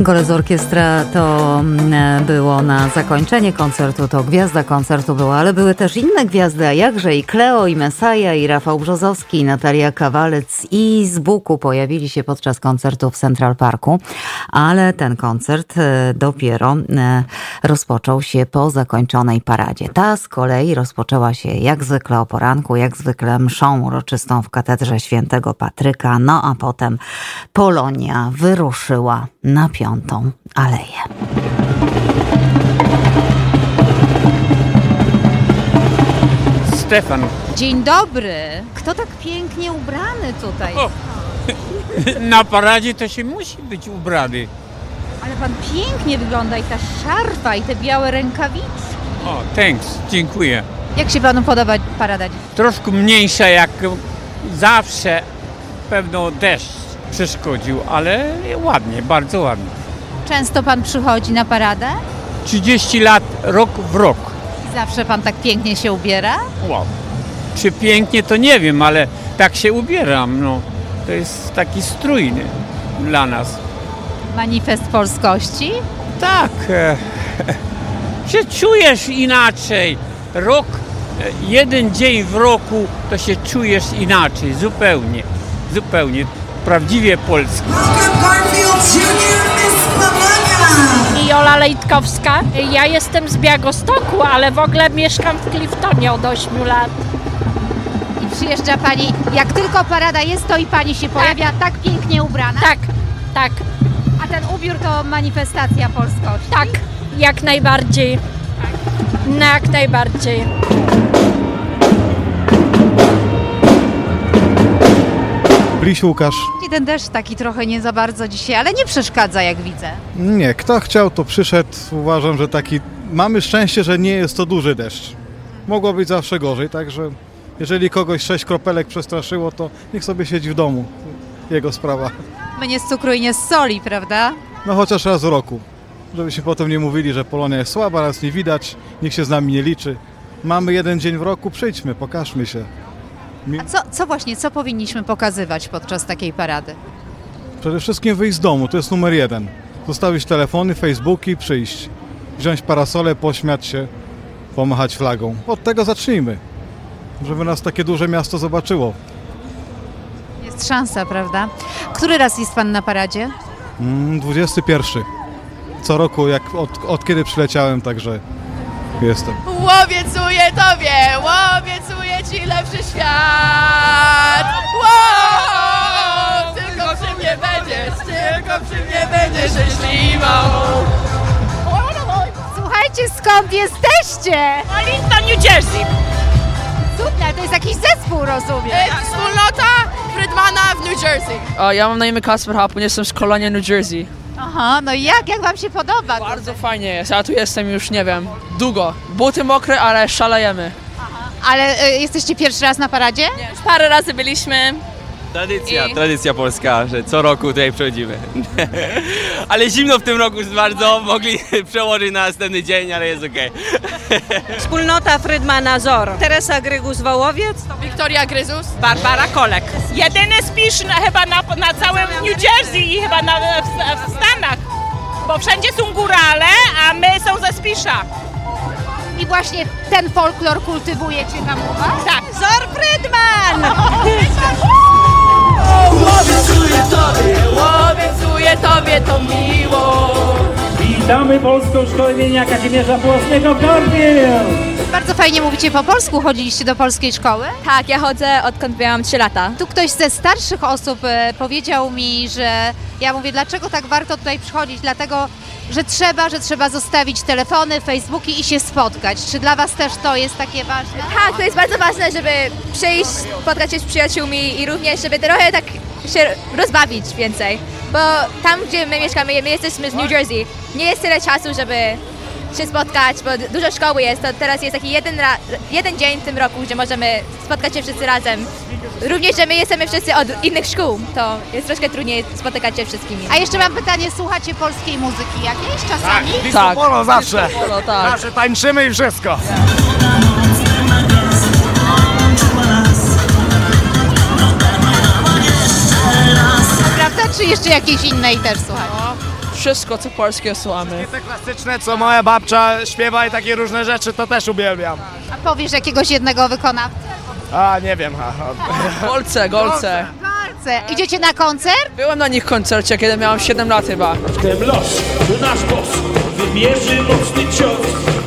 Golec Orkiestra to mm, było na zakończenie koncertu, to gwiazda koncertu była, ale były też inne gwiazdy, a jakże i Kleo, i Mesaja, i Rafał Brzozowski, i Natalia Kawalec i z Buku pojawili się podczas koncertu w Central Parku, ale ten koncert e, dopiero e, rozpoczął się po zakończonej paradzie. Ta z kolei rozpoczęła się jak zwykle o poranku, jak zwykle mszą uroczystą w katedrze świętego Patryka, no a potem Polonia wyruszyła na piątą aleję. Stefan. Dzień dobry. Kto tak pięknie ubrany tutaj? O. Na paradzie to się musi być ubrany. Ale pan pięknie wygląda i ta szarfa i te białe rękawiczki. O, thanks, dziękuję. Jak się panu podoba parada dziś? Troszkę mniejsza jak zawsze. Pewno deszcz przeszkodził, ale ładnie, bardzo ładnie. Często pan przychodzi na paradę? 30 lat, rok w rok. I zawsze pan tak pięknie się ubiera? Wow. Czy pięknie to nie wiem, ale tak się ubieram. No. To jest taki strójny dla nas. Manifest polskości? Tak, e, się czujesz inaczej. Rok, e, jeden dzień w roku to się czujesz inaczej, zupełnie, zupełnie, prawdziwie polski. I Jola Lejtkowska. Ja jestem z Biagostoku, ale w ogóle mieszkam w Cliftonie od 8 lat. I przyjeżdża pani, jak tylko parada jest, to i pani się pojawia tak pięknie ubrana. Tak, tak, A ten ubiór to manifestacja polskości. tak, jak najbardziej. No, jak najbardziej. Bliś Łukasz. I ten deszcz taki trochę nie za bardzo dzisiaj, ale nie przeszkadza, jak widzę. Nie, kto chciał, to przyszedł. Uważam, że taki. Mamy szczęście, że nie jest to duży deszcz. Mogło być zawsze gorzej, także jeżeli kogoś sześć kropelek przestraszyło, to niech sobie siedzi w domu. Jego sprawa. My nie z cukru i nie z soli, prawda? No chociaż raz w roku. Żeby się potem nie mówili, że Polonia jest słaba, nas nie widać, nikt się z nami nie liczy. Mamy jeden dzień w roku, przyjdźmy, pokażmy się. A co, co właśnie, co powinniśmy pokazywać podczas takiej parady? Przede wszystkim wyjść z domu, to jest numer jeden. Zostawić telefony, Facebooki, przyjść. Wziąć parasole, pośmiać się, pomachać flagą. Od tego zacznijmy. Żeby nas takie duże miasto zobaczyło. Jest szansa, prawda? Który raz jest pan na paradzie? Mm, 21. Co roku, jak od, od kiedy przyleciałem, także jestem. Łobiecuję tobie, łobiecuję ci lepszy świat. Wow! Tylko przy mnie będziesz, tylko przy mnie będziesz szczęśliwą. Słuchajcie, skąd jesteście? Arlington, New Jersey. Cudne, to jest jakiś zespół, rozumiem. E, Wspólnota Friedmana w New Jersey. O, ja mam na imię Kasper Hapun, jestem z Kolonia, New Jersey. Aha, no i jak, jak wam się podoba? Bardzo fajnie jest, ja tu jestem już, nie wiem, długo. Buty mokre, ale szalejemy. Ale y, jesteście pierwszy raz na paradzie? Już parę razy byliśmy. Tradycja, I- tradycja polska, że co roku tutaj przychodzimy. ale zimno w tym roku jest bardzo, mogli przełożyć na następny dzień, ale jest okej. Wspólnota Frydmana Zor. Teresa Grygus Wołowiec. Wiktoria Gryzus. Barbara Kolek. Jedyny spisz na, chyba na, na całym New Jersey i chyba na, w, w Stanach. Bo wszędzie są górale, a my są ze Spisza. I właśnie ten folklor kultywujecie tam u was? Tak. Zor Frydman! Łobiecuję tobie, łobiecuję tobie to miło. Witamy Polską Szkołę imienia Kazimierza Płocnego Korfield! Bardzo fajnie mówicie po polsku, chodziliście do polskiej szkoły? Tak, ja chodzę odkąd miałam 3 lata. Tu ktoś ze starszych osób e, powiedział mi, że ja mówię, dlaczego tak warto tutaj przychodzić? Dlatego, że trzeba, że trzeba zostawić telefony, Facebooki i się spotkać. Czy dla Was też to jest takie ważne? Tak, to jest bardzo ważne, żeby przyjść, spotkać się z przyjaciółmi i również, żeby trochę tak się rozbawić więcej. Bo tam, gdzie my mieszkamy, my jesteśmy z New Jersey, nie jest tyle czasu, żeby się spotkać, bo dużo szkoły jest, to teraz jest taki jeden, ra- jeden dzień w tym roku, gdzie możemy spotkać się wszyscy razem. Również, że my jesteśmy wszyscy od innych szkół, to jest troszkę trudniej spotykać się wszystkimi. A jeszcze mam pytanie, słuchacie polskiej muzyki jakiejś czasami? Tak. Polo zawsze. Polo, tak. Zawsze tańczymy i wszystko. Prawda? Czy jeszcze jakiejś innej też słuchacie? Wszystko, co polskie słuchamy. Te klasyczne, co moja babcia śpiewa i takie różne rzeczy, to też uwielbiam. A powiesz jakiegoś jednego wykonawcę? A, nie wiem. A, a. Golce, golce. Golce. Idziecie na koncert? Byłem na nich koncercie, kiedy miałem 7 lat chyba. Wtem los, nasz boss, wymierzy mocny cios.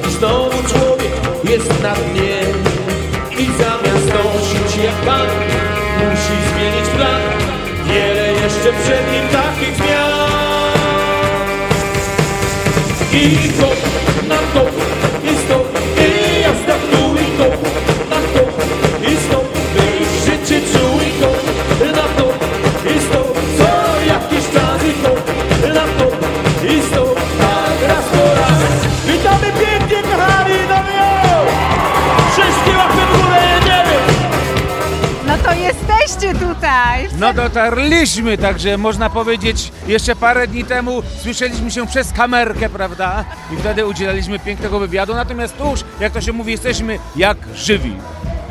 I znowu człowiek jest na dnie. I zamiast dążyć jak pan, musi zmienić plan. Wiele jeszcze przed nim takich I to, jesteście tutaj. No dotarliśmy, także można powiedzieć, jeszcze parę dni temu słyszeliśmy się przez kamerkę, prawda? I wtedy udzielaliśmy pięknego wywiadu, natomiast tuż, jak to się mówi, jesteśmy jak żywi.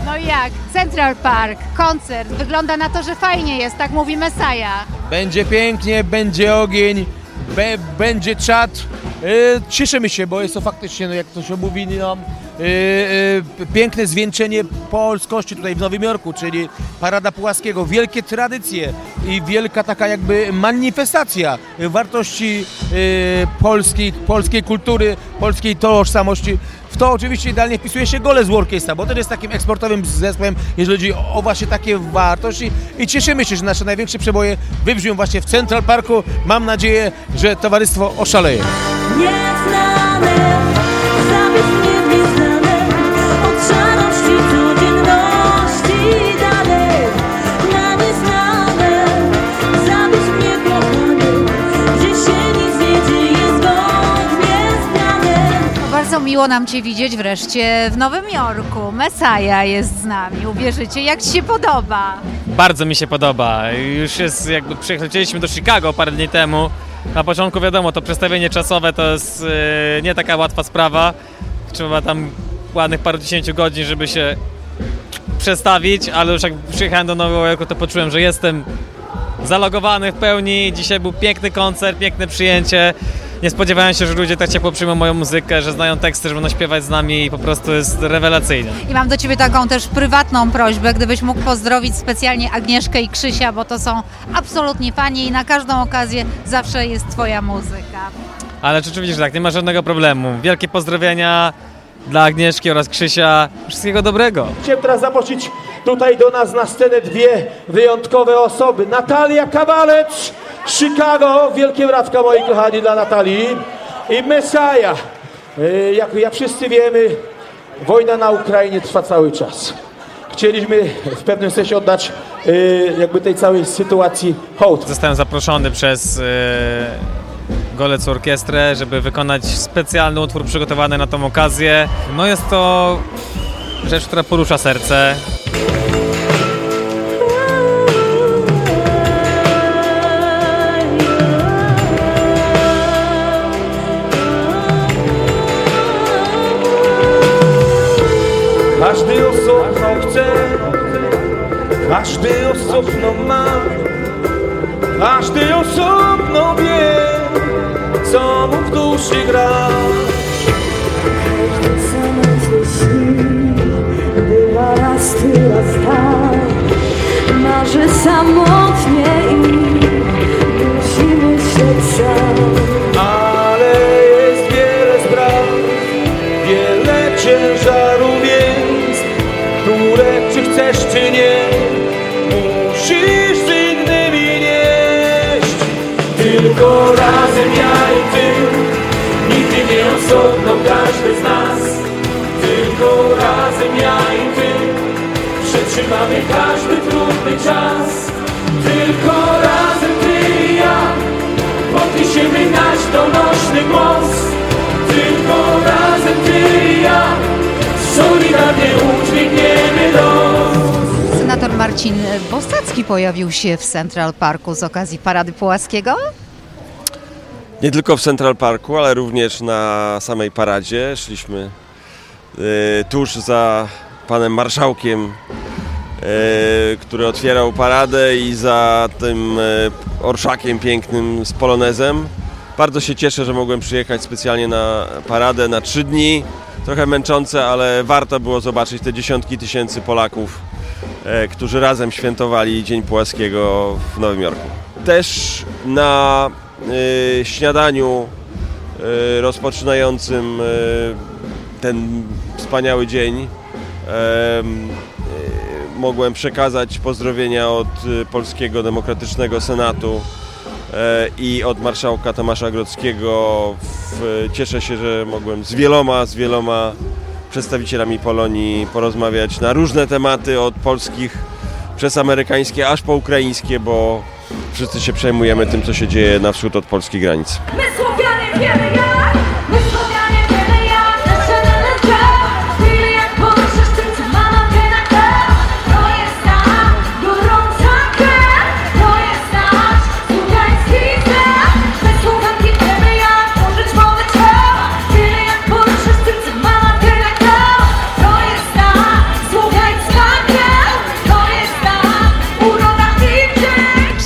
No jak? Central Park, koncert. Wygląda na to, że fajnie jest, tak mówi Messiah. Będzie pięknie, będzie ogień, be, będzie czat. E, cieszymy się, bo jest to faktycznie, no jak to się mówi, no, e, e, piękne zwieńczenie polskości tutaj w Nowym Jorku, czyli Parada Pułaskiego. Wielkie tradycje i wielka taka jakby manifestacja wartości polskiej, polskiej kultury, polskiej tożsamości. To oczywiście idealnie wpisuje się Goles Orchestra, bo to jest takim eksportowym zespołem, jeżeli chodzi o właśnie takie wartości i cieszymy się, że nasze największe przeboje wybrzmią właśnie w Central Parku. Mam nadzieję, że towarzystwo oszaleje. Bardzo miło nam Cię widzieć wreszcie w Nowym Jorku. Messiah jest z nami. Uwierzycie, jak Ci się podoba? Bardzo mi się podoba. Już jest jakby przyjechaliśmy do Chicago parę dni temu. Na początku wiadomo, to przestawienie czasowe to jest e, nie taka łatwa sprawa. Trzeba tam ładnych parę dziesięciu godzin, żeby się przestawić, ale już jak przyjechałem do Nowego Jorku, to poczułem, że jestem zalogowany w pełni. Dzisiaj był piękny koncert, piękne przyjęcie. Nie spodziewałem się, że ludzie tak ciepło przyjmą moją muzykę, że znają teksty, że będą śpiewać z nami i po prostu jest rewelacyjnie. I mam do Ciebie taką też prywatną prośbę, gdybyś mógł pozdrowić specjalnie Agnieszkę i Krzysia, bo to są absolutnie fani i na każdą okazję zawsze jest Twoja muzyka. Ale rzeczywiście, że tak, nie ma żadnego problemu. Wielkie pozdrowienia dla Agnieszki oraz Krzysia. Wszystkiego dobrego. Chciałem teraz zaprosić tutaj do nas na scenę dwie wyjątkowe osoby. Natalia Kawalec, Chicago, wielkie bratka moi kochani dla Natalii i Messiah. E, Jak, jak wszyscy wiemy, wojna na Ukrainie trwa cały czas. Chcieliśmy w pewnym sensie oddać e, jakby tej całej sytuacji hołd. Zostałem zaproszony przez e, Golec Orkiestrę, żeby wykonać specjalny utwór przygotowany na tą okazję. No jest to rzecz, która porusza serce. Każdy osobno chce, każdy osobno ma, każdy osobno co mu w duszy gra. Śni, bywa raz ty, raz tak. Marzy samotnie i osobno każdy z nas. Tylko razem ja i ty, przetrzymamy każdy trudny czas. Tylko razem ty i ja, podniesiemy nasz donośny głos. Tylko razem ty i ja, solidarnie udźwigniemy los. Senator Marcin Bostacki pojawił się w Central Parku z okazji Parady Pułaskiego. Nie tylko w Central Parku, ale również na samej paradzie. Szliśmy e, tuż za panem marszałkiem, e, który otwierał paradę i za tym e, orszakiem pięknym z polonezem. Bardzo się cieszę, że mogłem przyjechać specjalnie na paradę na trzy dni. Trochę męczące, ale warto było zobaczyć te dziesiątki tysięcy Polaków, którzy razem świętowali Dzień Pułaskiego w Nowym Jorku. Też na śniadaniu e, rozpoczynającym e, ten wspaniały dzień em, mogłem przekazać pozdrowienia od Polskiego Demokratycznego Senatu i od marszałka Tomasza Grodzkiego. Cieszę się, że mogłem z wieloma, z wieloma przedstawicielami Polonii porozmawiać na różne tematy, od polskich przez amerykańskie aż po ukraińskie, bo wszyscy się przejmujemy tym, co się dzieje na wschód od polskich granic. My Słowianie wiemy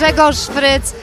Grzegorz Fryc,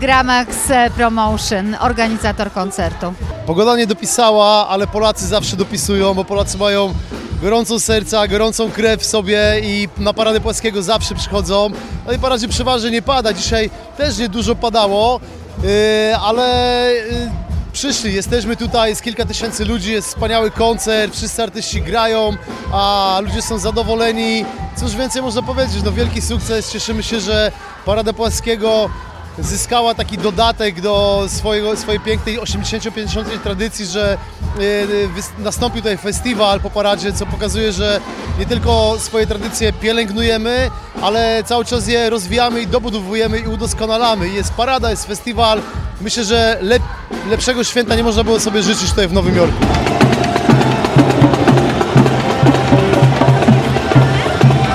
Gramax Promotion, organizator koncertu. Pogoda nie dopisała, ale Polacy zawsze dopisują, bo Polacy mają gorącą serca, gorącą krew w sobie i na Paradę Płaskiego zawsze przychodzą. No i paradzie przeważnie nie pada. Dzisiaj też nie dużo padało, yy, ale yy, przyszli, jesteśmy tutaj, jest kilka tysięcy ludzi, jest wspaniały koncert, wszyscy artyści grają, a ludzie są zadowoleni. Cóż więcej można powiedzieć, no wielki sukces, cieszymy się, że Parada Płaskiego zyskała taki dodatek do swojego, swojej pięknej 80-50 tradycji, że y, wys- nastąpił tutaj festiwal po paradzie, co pokazuje, że nie tylko swoje tradycje pielęgnujemy, ale cały czas je rozwijamy i dobudowujemy i udoskonalamy. Jest parada, jest festiwal. Myślę, że lep, lepszego święta nie można było sobie życzyć tutaj w Nowym Jorku.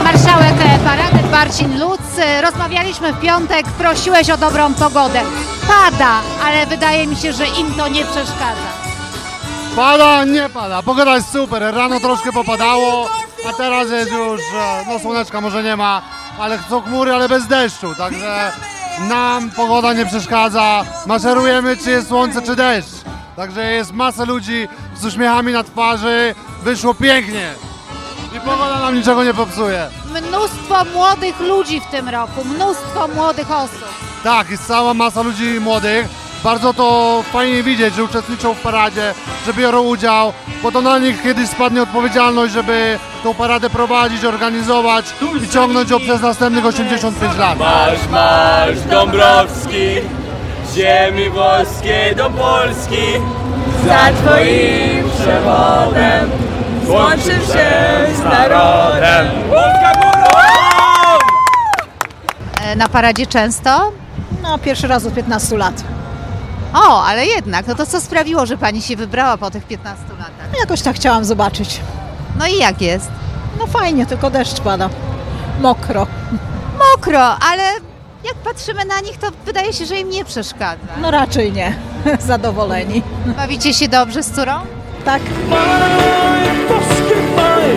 Marszałek e, Parady Marcin Luc. Rozmawialiśmy w piątek, prosiłeś o dobrą pogodę. Pada, ale wydaje mi się, że im to nie przeszkadza. Pada, nie pada. Pogoda jest super. Rano troszkę popadało, a teraz jest już, no słoneczka może nie ma, ale są chmury, ale bez deszczu, także nam pogoda nie przeszkadza. Maszerujemy, czy jest słońce, czy deszcz. Także jest masa ludzi z uśmiechami na twarzy. Wyszło pięknie. I pogoda nam niczego nie popsuje. Mnóstwo młodych ludzi w tym roku, mnóstwo młodych osób. Tak, jest cała masa ludzi młodych. Bardzo to fajnie widzieć, że uczestniczą w paradzie, że biorą udział, bo to na nich kiedyś spadnie odpowiedzialność, żeby tą paradę prowadzić, organizować i ciągnąć ją przez następnych 85 lat. Marsz, marsz Dąbrowski, z ziemi włoskiej do Polski. Za twoim przewodem złączył się z narodem. Polska! E, Na paradzie często? No, pierwszy raz od 15 lat. O, ale jednak, no to co sprawiło, że pani się wybrała po tych 15 latach? Jakoś tak chciałam zobaczyć. No i jak jest? No fajnie, tylko deszcz pada. Mokro. Mokro, ale jak patrzymy na nich, to wydaje się, że im nie przeszkadza. No raczej nie. Zadowoleni. Bawicie się dobrze z córą? Tak. Boskie maj,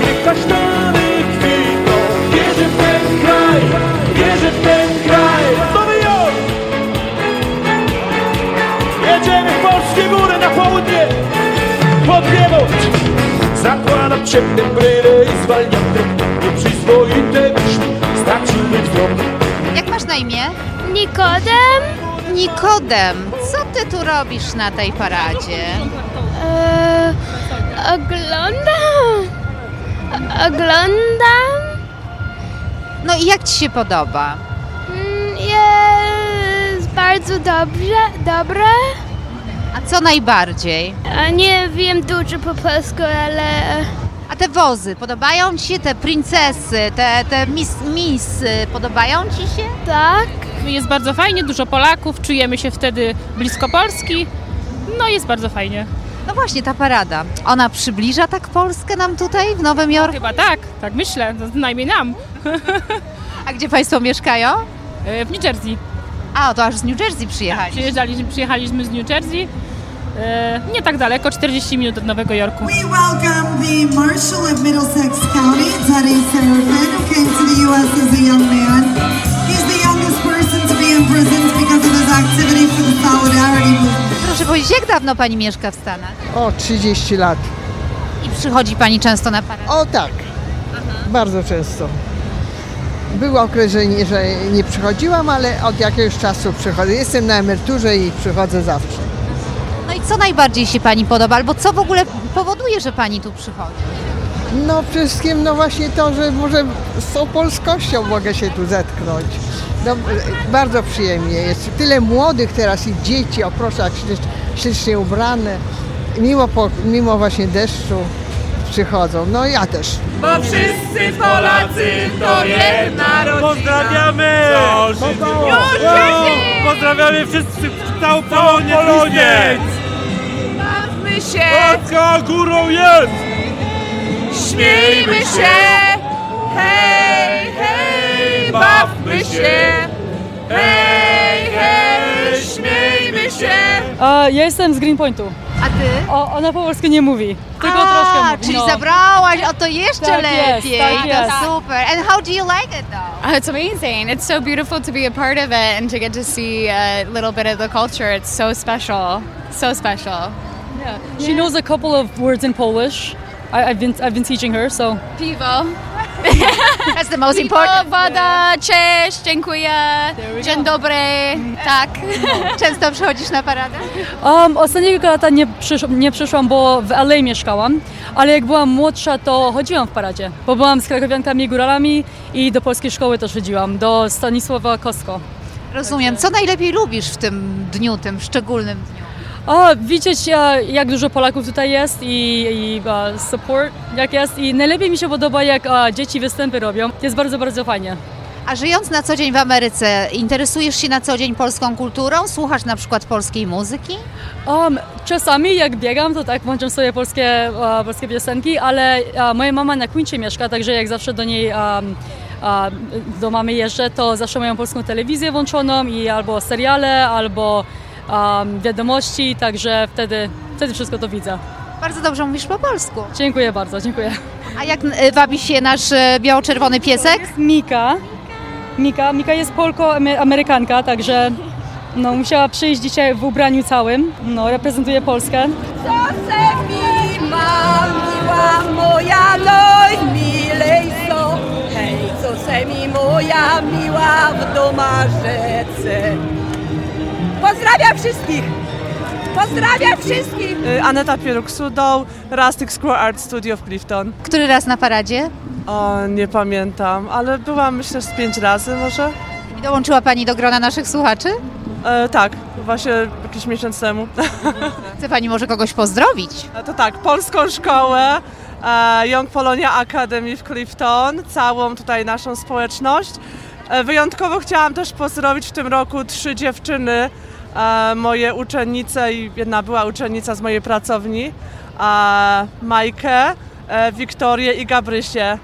niech kasztany kwitną. Wierzę w ten kraj, wierzę w ten kraj. Nowy Jork! Jedziemy w polskie góry na południe, pod niebo. Zakładam ciemne bryle i zwalniam te nieprzyzwoite myśli. Straciłby wzrok. Jak masz na imię? Nikodem? Nikodem, co ty tu robisz na tej paradzie? E, oglądam. Oglądam. No i jak ci się podoba? Mm, Jest bardzo dobrze, dobre. A co najbardziej? A nie wiem dużo po polsku, ale... A te wozy, podobają ci się te princesy, te, te miss, miss, podobają ci się? Tak. Jest bardzo fajnie, dużo Polaków, czujemy się wtedy blisko Polski. No jest bardzo fajnie. No właśnie, ta parada. Ona przybliża tak Polskę nam tutaj w Nowym Jorku? Chyba tak, tak myślę, no, najmniej nam. A gdzie Państwo mieszkają? E, W New Jersey. A, to aż z New Jersey przyjechali. Przyjeżdżaliśmy, przyjechaliśmy z New Jersey. E, Nie tak daleko, 40 minut od Nowego Jorku. We welcome the Marshal of Middlesex County, Teddy Serafin, who came to the U.S. as a young man. Proszę powiedzieć, jak dawno pani mieszka w Stanach? O, 30 lat. I przychodzi pani często na parę? O tak, bardzo często. Był okres, że nie, że nie przychodziłam, ale od jakiegoś czasu przychodzę. Jestem na emeryturze i przychodzę zawsze. No i co najbardziej się pani podoba? Albo co w ogóle powoduje, że pani tu przychodzi? No wszystkim no właśnie to, że może z tą polskością mogę się tu zetknąć. No, bardzo przyjemnie jest. Tyle młodych teraz i dzieci, o proszę, jak ślicznie, ubrane. Mimo, po, mimo właśnie deszczu przychodzą. No ja też. Bo wszyscy Polacy to jedna rodzina. Pozdrawiamy! Już Pozdrawiamy wszyscy, całą Polonię! Bawmy się! Polska górą jest! Śmiejmy się! Hej, hej, bawmy się! Hej, hej, śmiejmy się! A, ja jestem z Greenpointu. A ty? O, ona po polsku nie mówi, tylko A, troszkę mówi. czyli no. zabrałaś, o to jeszcze Tak jest, lepiej. tak to jest. super. And how do you like it though? Uh, it's amazing. It's so beautiful to be a part of it and to get to see a little bit of the culture. It's so special. So special. Yeah. She knows a couple of words in Polish. I, I've been I've been teaching her, so. Piwo. That's the most important. woda, cześć, dziękuję, dzień dobry, tak. Często przychodzisz na paradę? Um, ostatnie kilka lata nie, przysz, nie przyszłam, bo w LA mieszkałam, ale jak byłam młodsza, to chodziłam w paradzie, bo byłam z krakowiankami i góralami i do polskiej szkoły też chodziłam, do Stanisława Kosko. Rozumiem. Co najlepiej lubisz w tym dniu, tym szczególnym dniu? O, widzieć jak dużo Polaków tutaj jest i, i e, support jak jest i najlepiej mi się podoba jak e, dzieci występy robią. Jest bardzo, bardzo fajnie. A żyjąc na co dzień w Ameryce, interesujesz się na co dzień polską kulturą? Słuchasz na przykład polskiej muzyki? Um, czasami jak biegam, to tak włączam sobie polskie, e, polskie piosenki, ale e, moja mama na Queencie mieszka, także jak zawsze do niej um, e, do mamy jeżdżę, to zawsze mają polską telewizję włączoną i albo seriale, albo um, wiadomości, także wtedy, wtedy wszystko to widzę. Bardzo dobrze mówisz po polsku. Dziękuję bardzo, dziękuję. A jak y, wabi się nasz y, biało-czerwony piesek? Mika. Mika. Mika jest Polko-Amerykanka, także no, musiała przyjść dzisiaj w ubraniu całym. No, reprezentuje Polskę. Mima, miła moja, najmilej so. Hej, co se mi moja miła w domarzece. Pozdrawiam wszystkich! Pozdrawiam wszystkich! Aneta Pieruk-Sudoł, Rustic Screw Art Studio w Clifton. Który raz na paradzie? O, nie pamiętam, ale byłam myślę z pięć razy może. I dołączyła Pani do grona naszych słuchaczy? E, tak, właśnie jakiś miesiąc temu. Chce Pani może kogoś pozdrowić? E, To tak, polską szkołę, e, Young Polonia Academy w Clifton, całą tutaj naszą społeczność. E, Wyjątkowo chciałam też pozdrowić w tym roku trzy dziewczyny, e, moje uczennice i jedna była uczennica z mojej pracowni, e, Majkę, e, Wiktorię i Gabrysię.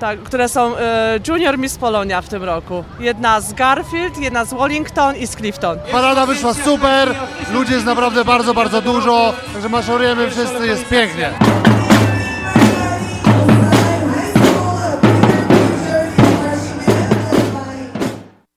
Tak, które są e, Junior Miss Polonia w tym roku. Jedna z Garfield, jedna z Wallington i z Clifton. Parada wyszła super, ludzi jest naprawdę bardzo, bardzo dużo, także maszerujemy wszyscy, jest pięknie.